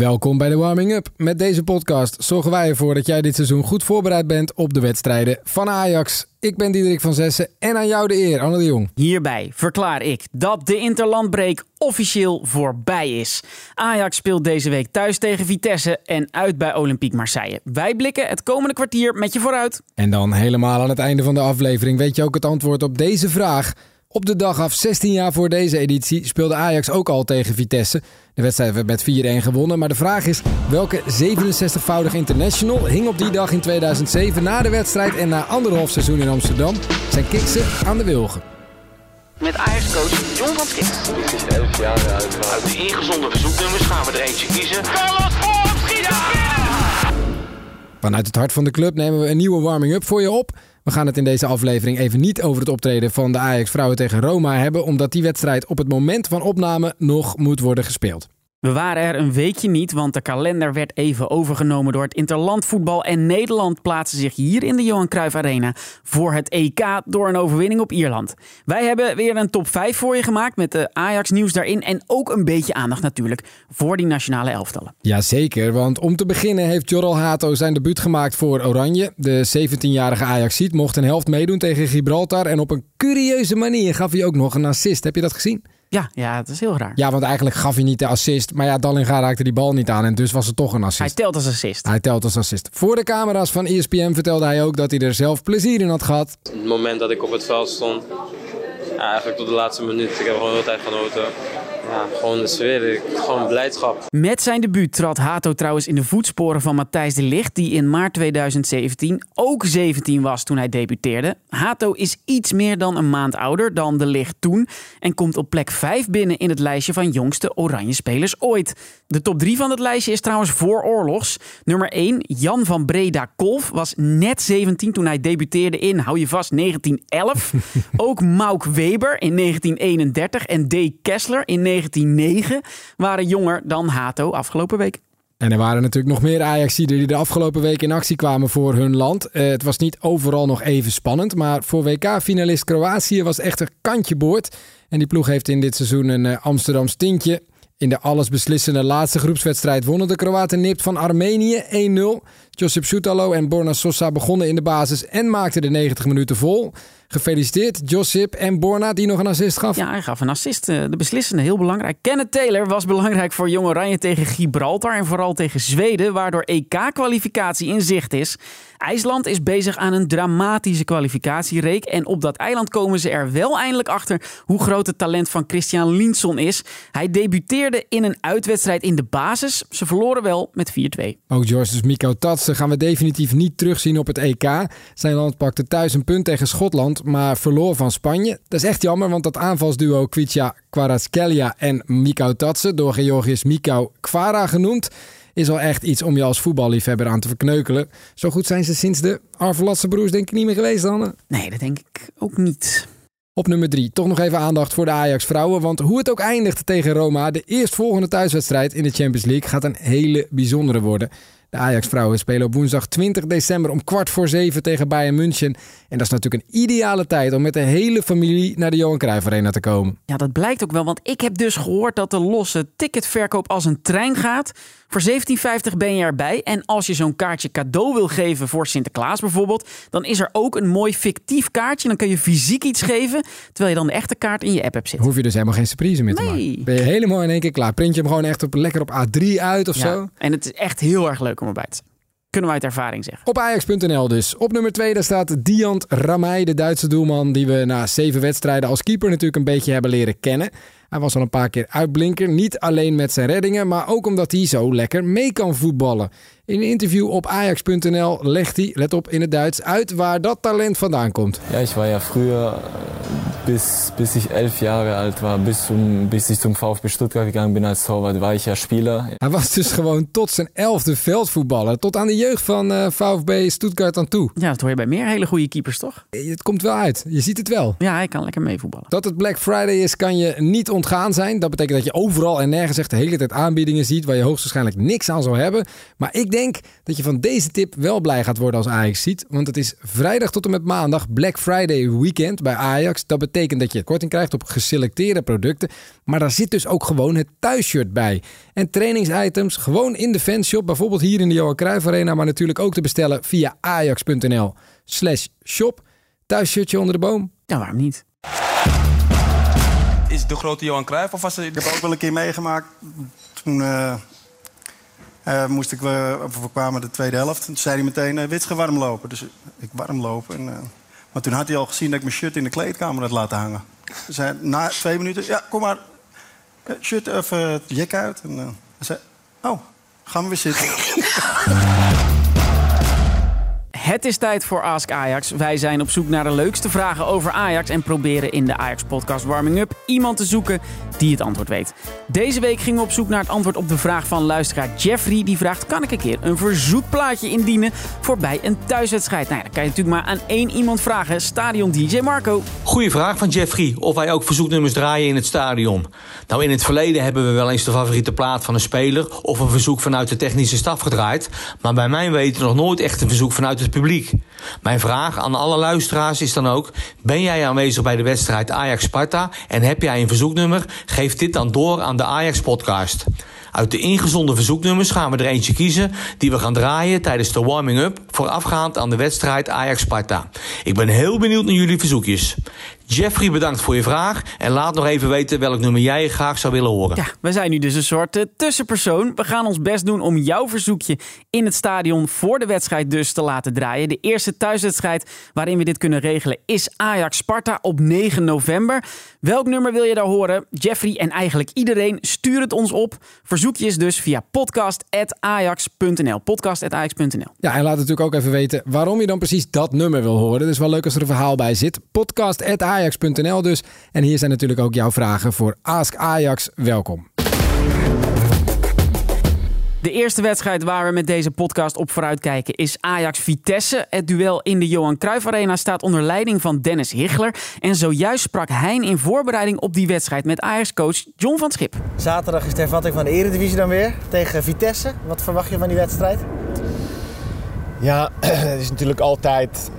Welkom bij de Warming Up. Met deze podcast zorgen wij ervoor dat jij dit seizoen goed voorbereid bent op de wedstrijden van Ajax. Ik ben Diederik van Zessen en aan jou de eer, Anne de Jong. Hierbij verklaar ik dat de interlandbreek officieel voorbij is. Ajax speelt deze week thuis tegen Vitesse en uit bij Olympique Marseille. Wij blikken het komende kwartier met je vooruit. En dan helemaal aan het einde van de aflevering weet je ook het antwoord op deze vraag. Op de dag af, 16 jaar voor deze editie, speelde Ajax ook al tegen Vitesse. De wedstrijd werd met 4-1 gewonnen, maar de vraag is... welke 67-voudig international hing op die dag in 2007 na de wedstrijd... en na anderhalf seizoen in Amsterdam zijn kiksen aan de wilgen? Met Ajax-coach John van Skik. Het is 11 jaar uit. Uit de ingezonden verzoeknummers gaan we er eentje kiezen. Carlos voor schiet Vanuit het hart van de club nemen we een nieuwe warming-up voor je op... We gaan het in deze aflevering even niet over het optreden van de Ajax-vrouwen tegen Roma hebben, omdat die wedstrijd op het moment van opname nog moet worden gespeeld. We waren er een weekje niet, want de kalender werd even overgenomen door het interlandvoetbal. En Nederland plaatste zich hier in de Johan Cruijff Arena voor het EK door een overwinning op Ierland. Wij hebben weer een top 5 voor je gemaakt met de Ajax-nieuws daarin. En ook een beetje aandacht natuurlijk voor die nationale elftallen. Jazeker, want om te beginnen heeft Jorrel Hato zijn debuut gemaakt voor Oranje. De 17-jarige Ajax-ziet mocht een helft meedoen tegen Gibraltar. En op een curieuze manier gaf hij ook nog een assist. Heb je dat gezien? Ja, ja, het is heel raar. Ja, want eigenlijk gaf hij niet de assist. Maar ja, Dallinga raakte die bal niet aan en dus was het toch een assist. Hij telt als assist. Hij telt als assist. Voor de camera's van ESPN vertelde hij ook dat hij er zelf plezier in had gehad. Het moment dat ik op het veld stond, ja, eigenlijk tot de laatste minuut, ik heb gewoon heel tijd genoten. Ja, gewoon de sfeer, gewoon blijdschap. Met zijn debuut trad Hato trouwens in de voetsporen van Matthijs de Ligt, die in maart 2017 ook 17 was toen hij debuteerde. Hato is iets meer dan een maand ouder dan de Ligt toen en komt op plek 5 binnen in het lijstje van jongste oranje spelers ooit. De top 3 van het lijstje is trouwens voor oorlogs. Nummer 1, Jan van Breda Kolf, was net 17 toen hij debuteerde in, hou je vast, 1911. ook Mauk Weber in 1931 en D. Kessler in 1909 waren jonger dan Hato afgelopen week. En er waren natuurlijk nog meer Ajaxiden die de afgelopen week in actie kwamen voor hun land. Eh, het was niet overal nog even spannend, maar voor WK-finalist Kroatië was echt een kantje boord. En die ploeg heeft in dit seizoen een uh, Amsterdams tintje. In de allesbeslissende laatste groepswedstrijd wonnen de Kroaten nipt van Armenië 1-0. Josip Soutalo en Borna Sosa begonnen in de basis en maakten de 90 minuten vol. Gefeliciteerd Josip en Borna die nog een assist gaf. Ja, hij gaf een assist. eh, De beslissende, heel belangrijk. Kenneth Taylor was belangrijk voor Jong Oranje tegen Gibraltar en vooral tegen Zweden, waardoor EK-kwalificatie in zicht is. IJsland is bezig aan een dramatische kwalificatiereek en op dat eiland komen ze er wel eindelijk achter hoe groot het talent van Christian Linson is. Hij debuteerde in een uitwedstrijd in de basis. Ze verloren wel met 4-2. Ook George's Miko Tatsen gaan we definitief niet terugzien op het EK. Zijn land pakte thuis een punt tegen Schotland, maar verloor van Spanje. Dat is echt jammer, want dat aanvalsduo Kwiatja Kvaratskhelia en Miko Tatsen, door Georgisch Miko Kvara genoemd, is al echt iets om je als voetballiefhebber aan te verkneukelen. Zo goed zijn ze sinds de Arvelatse broers denk ik niet meer geweest, Anne. Nee, dat denk ik ook niet. Op nummer 3, toch nog even aandacht voor de Ajax-vrouwen. Want hoe het ook eindigt tegen Roma, de eerstvolgende thuiswedstrijd in de Champions League gaat een hele bijzondere worden. De Ajax-vrouwen spelen op woensdag 20 december om kwart voor zeven tegen Bayern München. En dat is natuurlijk een ideale tijd om met de hele familie naar de Johan Cruijff Arena te komen. Ja, dat blijkt ook wel, want ik heb dus gehoord dat de losse ticketverkoop als een trein gaat. Voor 17,50 ben je erbij. En als je zo'n kaartje cadeau wil geven voor Sinterklaas bijvoorbeeld, dan is er ook een mooi fictief kaartje. Dan kun je fysiek iets geven, terwijl je dan de echte kaart in je app hebt zitten. Hoef je dus helemaal geen surprise meer te Nee. maken. Ben je helemaal in één keer klaar. Print je hem gewoon echt op, lekker op A3 uit of zo. Ja, en het is echt heel erg leuk Kunnen we uit ervaring zeggen. Op Ajax.nl dus. Op nummer 2 daar staat Diant Ramay, de Duitse doelman die we na zeven wedstrijden als keeper natuurlijk een beetje hebben leren kennen. Hij was al een paar keer uitblinker, niet alleen met zijn reddingen, maar ook omdat hij zo lekker mee kan voetballen. In een interview op Ajax.nl legt hij, let op in het Duits, uit waar dat talent vandaan komt. Ja, ich war ja äh, bis, bis ich elf Jahre alt war, bis, zum, bis ich zum VfB Stuttgart gegangen bin als Torwart, war ich ja Spieler. Hij was dus gewoon tot zijn elfde veldvoetballer, tot aan de jeugd van eh, VfB Stuttgart aan toe. Ja, dat hoor je bij meer hele goede keepers, toch? Het komt wel uit, je ziet het wel. Ja, hij kan lekker meevoetballen. Dat het Black Friday is, kan je niet ontgaan zijn. Dat betekent dat je overal en nergens echt de hele tijd aanbiedingen ziet waar je hoogstwaarschijnlijk niks aan zou hebben. Maar ik denk dat je van deze tip wel blij gaat worden als Ajax ziet. Want het is vrijdag tot en met maandag Black Friday weekend bij Ajax. Dat betekent dat je korting krijgt op geselecteerde producten. Maar daar zit dus ook gewoon het thuisshirt bij. En trainingsitems gewoon in de fanshop. Bijvoorbeeld hier in de Johan Cruijff Arena. Maar natuurlijk ook te bestellen via ajax.nl slash shop. Thuisshirtje onder de boom. Ja, waarom niet? Is de grote Johan Cruijff of was er... Ik heb ook wel een keer meegemaakt. Toen eh, eh, moest ik, uh, we kwamen de tweede helft. Toen zei hij meteen, uh, Witsche warm lopen. Dus ik warm lopen. En, maar toen had hij al gezien dat ik mijn shirt in de kleedkamer had laten hangen. Dus hij, na twee minuten, ja, kom maar. Shirt of jek uit. En hij zei, oh, gaan we weer zitten. Het is tijd voor Ask Ajax. Wij zijn op zoek naar de leukste vragen over Ajax en proberen in de Ajax-podcast Warming Up iemand te zoeken die het antwoord weet. Deze week gingen we op zoek naar het antwoord op de vraag van luisteraar Jeffrey. Die vraagt: kan ik een keer een verzoekplaatje indienen voor bij een thuiswedstrijd? Nou ja, dan kan je natuurlijk maar aan één iemand vragen. Stadion DJ Marco. Goeie vraag van Jeffrey. Of wij ook verzoeknummers draaien in het stadion. Nou, in het verleden hebben we wel eens de favoriete plaat van een speler of een verzoek vanuit de technische staf gedraaid. Maar bij mijn weten nog nooit echt een verzoek vanuit het publiek. Mijn vraag aan alle luisteraars is dan ook: ben jij aanwezig bij de wedstrijd Ajax-Sparta en heb jij een verzoeknummer? Geef dit dan door aan de Ajax-podcast. Uit de ingezonden verzoeknummers gaan we er eentje kiezen die we gaan draaien tijdens de warming-up voorafgaand aan de wedstrijd Ajax-Sparta. Ik ben heel benieuwd naar jullie verzoekjes. Jeffrey, bedankt voor je vraag. En laat nog even weten welk nummer jij graag zou willen horen. Ja, we zijn nu dus een soort uh, tussenpersoon. We gaan ons best doen om jouw verzoekje in het stadion voor de wedstrijd dus te laten draaien. De eerste thuiswedstrijd waarin we dit kunnen regelen is Ajax-Sparta op 9 november. Welk nummer wil je daar horen? Jeffrey en eigenlijk iedereen, stuur het ons op. Verzoekjes dus via podcast.ajax.nl. Podcast.ajax.nl. Ja, en laat natuurlijk ook even weten waarom je dan precies dat nummer wil horen. Dus wel leuk als er een verhaal bij zit. Podcast.ajax.nl dus. En hier zijn natuurlijk ook jouw vragen voor Ask Ajax. Welkom. De eerste wedstrijd waar we met deze podcast op vooruitkijken is Ajax-Vitesse. Het duel in de Johan Cruijff Arena staat onder leiding van Dennis Hichler. En zojuist sprak Hein in voorbereiding op die wedstrijd met Ajax-coach John van Schip. Zaterdag is de hervatting van de Eredivisie dan weer tegen Vitesse. Wat verwacht je van die wedstrijd? Ja, het is natuurlijk altijd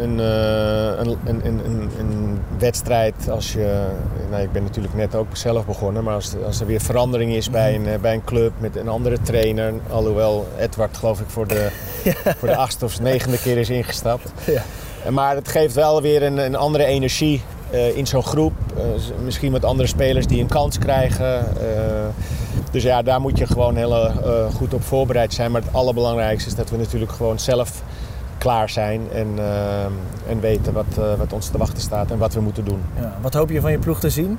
een, uh, een, een, een, een, wedstrijd als je... Nou, ik ben natuurlijk net ook zelf begonnen, maar als, als er weer verandering is bij een, bij een club met een andere trainer... alhoewel Edward geloof ik voor de, ja. voor de achtste of negende keer is ingestapt. Ja. Maar het geeft wel weer een, een andere energie uh, in zo'n groep. Uh, misschien wat andere spelers die een kans krijgen. dus ja, daar moet je gewoon heel goed op voorbereid zijn. Maar het allerbelangrijkste is dat we natuurlijk gewoon zelf klaar zijn en, uh, en weten wat, uh, wat ons te wachten staat en wat we moeten doen. Ja, wat hoop je van je ploeg te zien?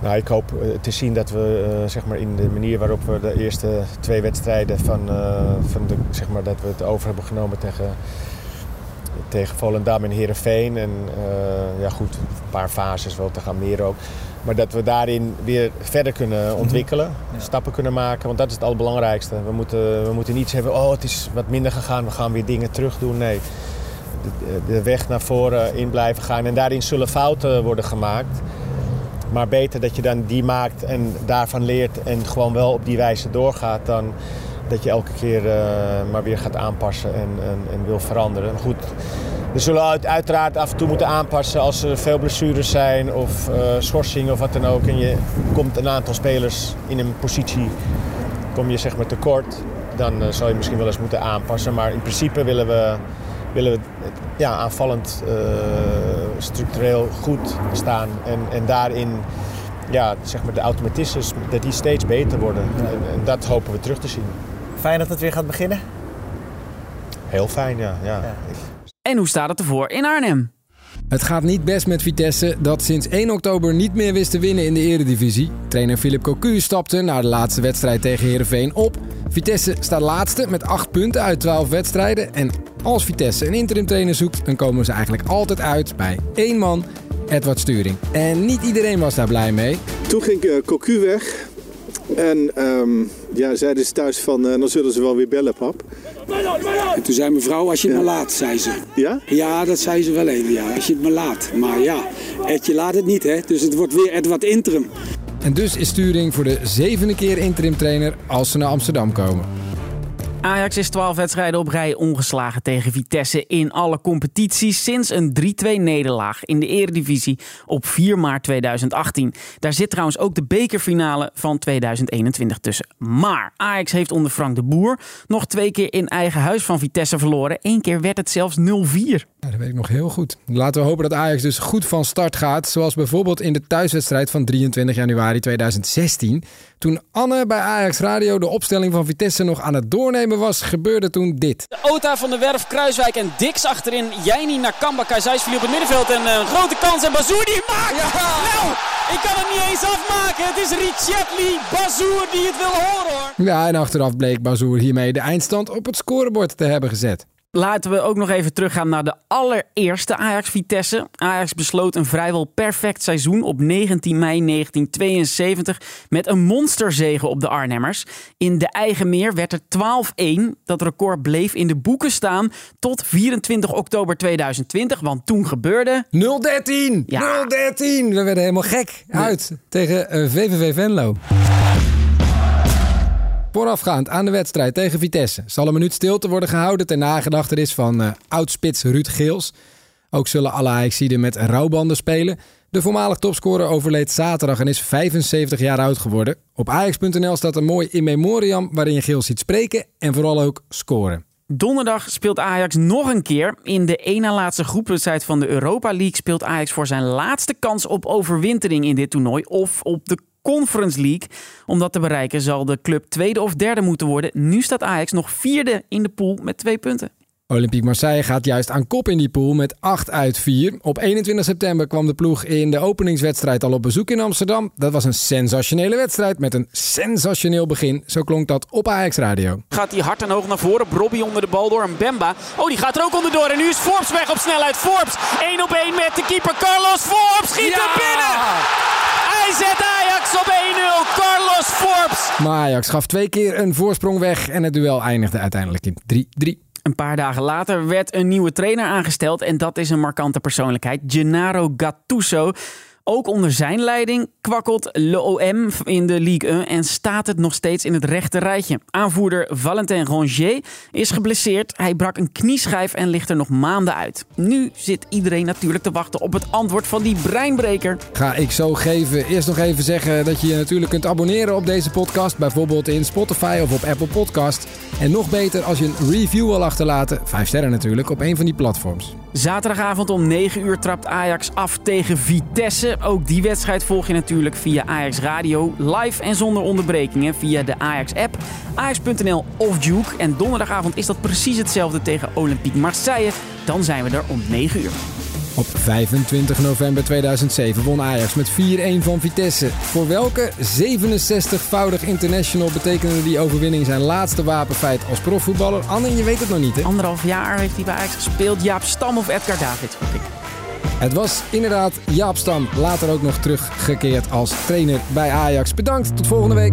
Nou, ik hoop te zien dat we uh, zeg maar in de manier waarop we de eerste twee wedstrijden van, van de, zeg maar, dat we het over hebben genomen tegen, tegen Volendam en Herenveen. En ja, goed, een paar fases wel te gaan meer ook. Maar dat we daarin weer verder kunnen ontwikkelen, ja. stappen kunnen maken. Want dat is het allerbelangrijkste. We moeten, we moeten niet zeggen, oh het is wat minder gegaan, we gaan weer dingen terug doen. Nee, de, de weg naar voren in blijven gaan. En daarin zullen fouten worden gemaakt. Maar beter dat je dan die maakt en daarvan leert en gewoon wel op die wijze doorgaat dan dat je elke keer uh, maar weer gaat aanpassen en, en, en wil veranderen. Goed, we zullen uiteraard af en toe moeten aanpassen als er veel blessures zijn of uh, schorsingen of wat dan ook. En je komt een aantal spelers in een positie, kom je zeg maar tekort. Dan uh, zal je misschien wel eens moeten aanpassen. Maar in principe willen we, willen we ja, aanvallend uh, structureel goed staan. En, en daarin ja, zeg maar de automatismes, dat die steeds beter worden. Ja. En, en dat hopen we terug te zien. Fijn dat het weer gaat beginnen? Heel fijn, ja. ja. ja. En hoe staat het ervoor in Arnhem? Het gaat niet best met Vitesse, dat sinds 1 oktober niet meer wist te winnen in de Eredivisie. Trainer Philip Cocu stapte na de laatste wedstrijd tegen Heerenveen op. Vitesse staat laatste met 8 punten uit 12 wedstrijden. En als Vitesse een interim trainer zoekt, dan komen ze eigenlijk altijd uit bij één man, Edward Sturing. En niet iedereen was daar blij mee. Toen ging uh, Cocu weg. En ehm, ja, zeiden ze thuis van, eh, dan zullen ze wel weer bellen, pap. En toen zei mijn vrouw, als je het maar laat, zei ze. Ja? Ja, dat zei ze wel even, ja. Als je het maar laat. Maar ja, Edje laat het niet, hè. Dus het wordt weer Edward Interim. En dus is Sturing voor de zevende keer interim trainer als ze naar Amsterdam komen. Ajax is 12 wedstrijden op rij ongeslagen tegen Vitesse in alle competities sinds een 3-2 nederlaag in de Eredivisie op 4 maart 2018. Daar zit trouwens ook de bekerfinale van 2021 tussen. Maar Ajax heeft onder Frank de Boer nog twee keer in eigen huis van Vitesse verloren. Eén keer werd het zelfs 0-4. Ja, dat weet ik nog heel goed. Laten we hopen dat Ajax dus goed van start gaat. Zoals bijvoorbeeld in de thuiswedstrijd van 23 januari 2016. Toen Anne bij Ajax Radio de opstelling van Vitesse nog aan het doornemen was, gebeurde toen dit. De Ota van de Werf, Kruiswijk en Dix achterin. Jaini Nakamba, viel op het middenveld. En een grote kans en Bazoer die maakt! Nou, ik kan het niet eens afmaken. Het is Richetli Bazoer die het wil horen hoor. Ja, en achteraf bleek Bazoer hiermee de eindstand op het scorebord te hebben gezet. Laten we ook nog even teruggaan naar de allereerste Ajax-Vitesse. Ajax besloot een vrijwel perfect seizoen op 19 mei 1972 met een monsterzege op de Arnhemmers. In de eigen meer werd er 12-1. Dat record bleef in de boeken staan tot 24 oktober 2020, want toen gebeurde... 013! Ja. 013! We werden helemaal gek uit tegen eh, VVV Venlo. Voorafgaand aan de wedstrijd tegen Vitesse zal een minuut stilte worden gehouden ter nagedachtenis van uh, oudspits Ruud Geels. Ook zullen alle Ajaxiden met rouwbanden spelen. De voormalig topscorer overleed zaterdag en is 75 jaar oud geworden. Op ajax.nl staat een mooi in memoriam waarin je Geels ziet spreken en vooral ook scoren. Donderdag speelt Ajax nog een keer. In de ene laatste groepwedstrijd van de Europa League speelt Ajax voor zijn laatste kans op overwintering in dit toernooi of op de Conference League. Om dat te bereiken zal de club tweede of derde moeten worden. Nu staat Ajax nog vierde in de pool met twee punten. Olympique Marseille gaat juist aan kop in die pool met 8 uit 4. Op 21 september kwam de ploeg in de openingswedstrijd al op bezoek in Amsterdam. Dat was een sensationele wedstrijd met een sensationeel begin. Zo klonk dat op Ajax Radio. Gaat hij hard en hoog naar voren. Robbie onder de bal door. En Bemba. Oh, die gaat er ook onderdoor. En nu is Forbes weg op snelheid. Forbes 1 op 1 met de keeper Carlos Forbes. Schiet er binnen! Hij zet Ajax op 1-0. Carlos Forbes. Maar Ajax gaf twee keer een voorsprong weg en het duel eindigde uiteindelijk in 3-3. Een paar dagen later werd een nieuwe trainer aangesteld en dat is een markante persoonlijkheid, Gennaro Gattuso. Ook onder zijn leiding kwakkelt Le OM in de Ligue 1 en staat het nog steeds in het rechte rijtje. Aanvoerder Valentin Rongier is geblesseerd. Hij brak een knieschijf en ligt er nog maanden uit. Nu zit iedereen natuurlijk te wachten op het antwoord van die breinbreker. Ga ik zo geven. Eerst nog even zeggen dat je je natuurlijk kunt abonneren op deze podcast. Bijvoorbeeld in Spotify of op Apple Podcast. En nog beter als je een review wil achterlaten. Vijf sterren natuurlijk op een van die platforms. Zaterdagavond om 9 uur trapt Ajax af tegen Vitesse. Ook die wedstrijd volg je natuurlijk via Ajax Radio, live en zonder onderbrekingen via de Ajax-app, ajax.nl of Juke. En donderdagavond is dat precies hetzelfde tegen Olympique Marseille. Dan zijn we er om 9 uur. Op 25 november 2007 won Ajax met 4-1 van Vitesse. Voor welke 67-voudig international betekende die overwinning zijn laatste wapenfeit als profvoetballer? Anne, je weet het nog niet, hè? Anderhalf jaar heeft hij bij Ajax gespeeld. Jaap Stam of Edgar David, gok ik. Het was inderdaad Jaap Stam, later ook nog teruggekeerd als trainer bij Ajax. Bedankt, tot volgende week.